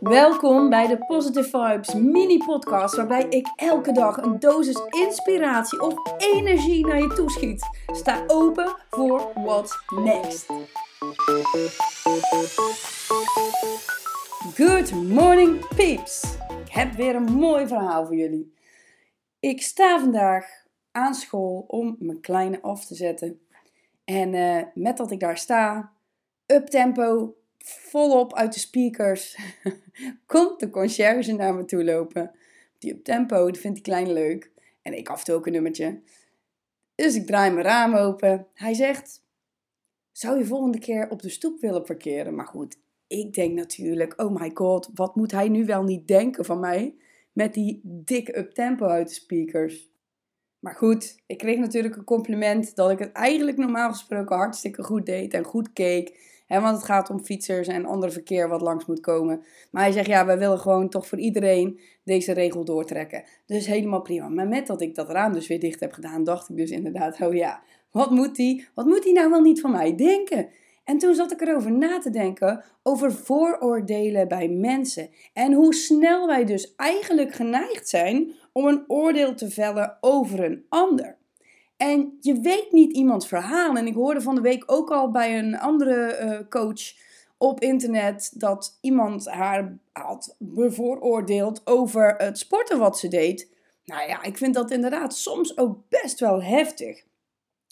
Welkom bij de Positive Vibes mini-podcast, waarbij ik elke dag een dosis inspiratie of energie naar je toeschiet. Sta open voor what's next. Good morning, peeps! Ik heb weer een mooi verhaal voor jullie. Ik sta vandaag aan school om mijn kleine af te zetten. En uh, met dat ik daar sta, up tempo, volop uit de speakers, komt de conciërge naar me toe lopen. Die up tempo, die vindt die klein leuk. En ik af ook een nummertje. Dus ik draai mijn raam open. Hij zegt, zou je volgende keer op de stoep willen parkeren? Maar goed, ik denk natuurlijk, oh my god, wat moet hij nu wel niet denken van mij? Met die dikke up tempo uit de speakers. Maar goed, ik kreeg natuurlijk een compliment dat ik het eigenlijk normaal gesproken hartstikke goed deed en goed keek. Hè, want het gaat om fietsers en ander verkeer wat langs moet komen. Maar hij zegt, ja, we willen gewoon toch voor iedereen deze regel doortrekken. Dus helemaal prima. Maar met dat ik dat raam dus weer dicht heb gedaan, dacht ik dus inderdaad, oh ja, wat moet hij, wat moet hij nou wel niet van mij denken? En toen zat ik erover na te denken over vooroordelen bij mensen. En hoe snel wij dus eigenlijk geneigd zijn om een oordeel te vellen over een ander. En je weet niet iemands verhaal. En ik hoorde van de week ook al bij een andere uh, coach op internet dat iemand haar had bevooroordeeld over het sporten wat ze deed. Nou ja, ik vind dat inderdaad soms ook best wel heftig.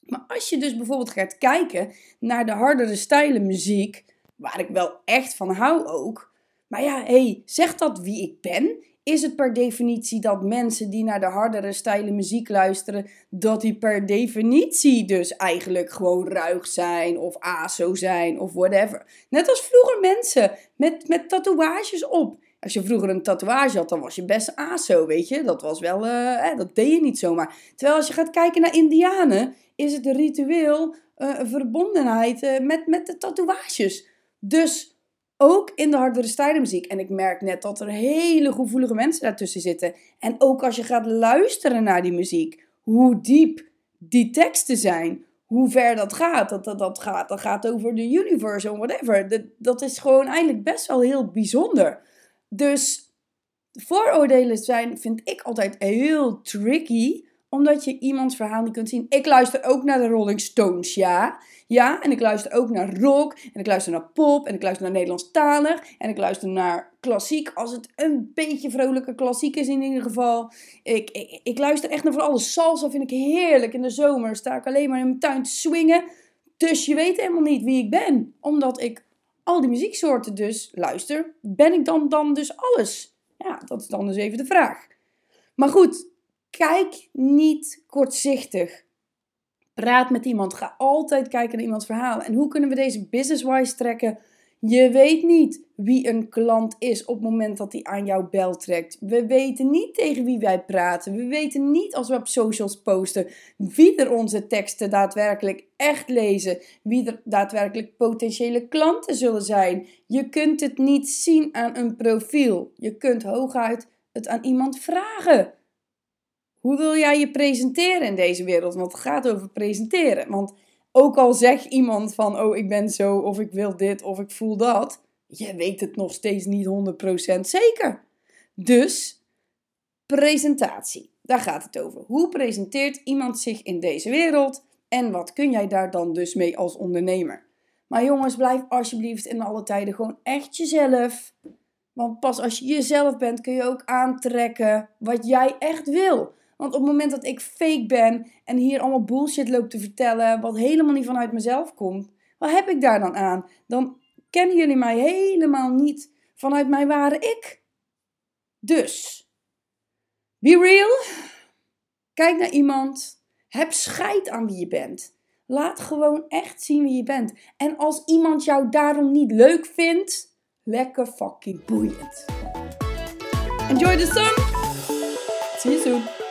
Maar als je dus bijvoorbeeld gaat kijken naar de hardere stijlen muziek, waar ik wel echt van hou ook. Maar ja, hé, hey, zegt dat wie ik ben? Is het per definitie dat mensen die naar de hardere stijle muziek luisteren, dat die per definitie dus eigenlijk gewoon ruig zijn of aso zijn of whatever? Net als vroeger mensen met, met tatoeages op. Als je vroeger een tatoeage had, dan was je best aso, weet je. Dat was wel, uh, dat deed je niet zomaar. Terwijl als je gaat kijken naar indianen, is het een ritueel, uh, verbondenheid uh, met, met de tatoeages. Dus ook in de hardere stijlenmuziek. En ik merk net dat er hele gevoelige mensen daartussen zitten. En ook als je gaat luisteren naar die muziek, hoe diep die teksten zijn, hoe ver dat gaat. Dat, dat, dat, gaat, dat gaat over de universe of whatever. Dat, dat is gewoon eigenlijk best wel heel bijzonder. Dus vooroordelen zijn, vind ik altijd heel tricky omdat je iemands verhaal niet kunt zien. Ik luister ook naar de Rolling Stones, ja. Ja, en ik luister ook naar rock. En ik luister naar pop. En ik luister naar Nederlandstalig. En ik luister naar klassiek. Als het een beetje vrolijke klassiek is in ieder geval. Ik, ik, ik luister echt naar van alles. Salsa vind ik heerlijk. In de zomer sta ik alleen maar in mijn tuin te swingen. Dus je weet helemaal niet wie ik ben. Omdat ik al die muzieksoorten dus luister. Ben ik dan, dan dus alles? Ja, dat is dan dus even de vraag. Maar goed, Kijk niet kortzichtig. Praat met iemand. Ga altijd kijken naar iemands verhaal. En hoe kunnen we deze business-wise trekken? Je weet niet wie een klant is op het moment dat hij aan jouw bel trekt. We weten niet tegen wie wij praten. We weten niet als we op socials posten wie er onze teksten daadwerkelijk echt lezen. Wie er daadwerkelijk potentiële klanten zullen zijn. Je kunt het niet zien aan een profiel. Je kunt hooguit het aan iemand vragen. Hoe wil jij je presenteren in deze wereld? Want het gaat over presenteren. Want ook al zegt iemand van, oh ik ben zo, of ik wil dit, of ik voel dat. Je weet het nog steeds niet 100% zeker. Dus, presentatie. Daar gaat het over. Hoe presenteert iemand zich in deze wereld? En wat kun jij daar dan dus mee als ondernemer? Maar jongens, blijf alsjeblieft in alle tijden gewoon echt jezelf. Want pas als je jezelf bent, kun je ook aantrekken wat jij echt wil. Want op het moment dat ik fake ben en hier allemaal bullshit loop te vertellen, wat helemaal niet vanuit mezelf komt, wat heb ik daar dan aan? Dan kennen jullie mij helemaal niet vanuit mijn ware ik. Dus, be real. Kijk naar iemand. Heb scheid aan wie je bent. Laat gewoon echt zien wie je bent. En als iemand jou daarom niet leuk vindt, lekker fucking boeiend. Enjoy the sun. See you soon.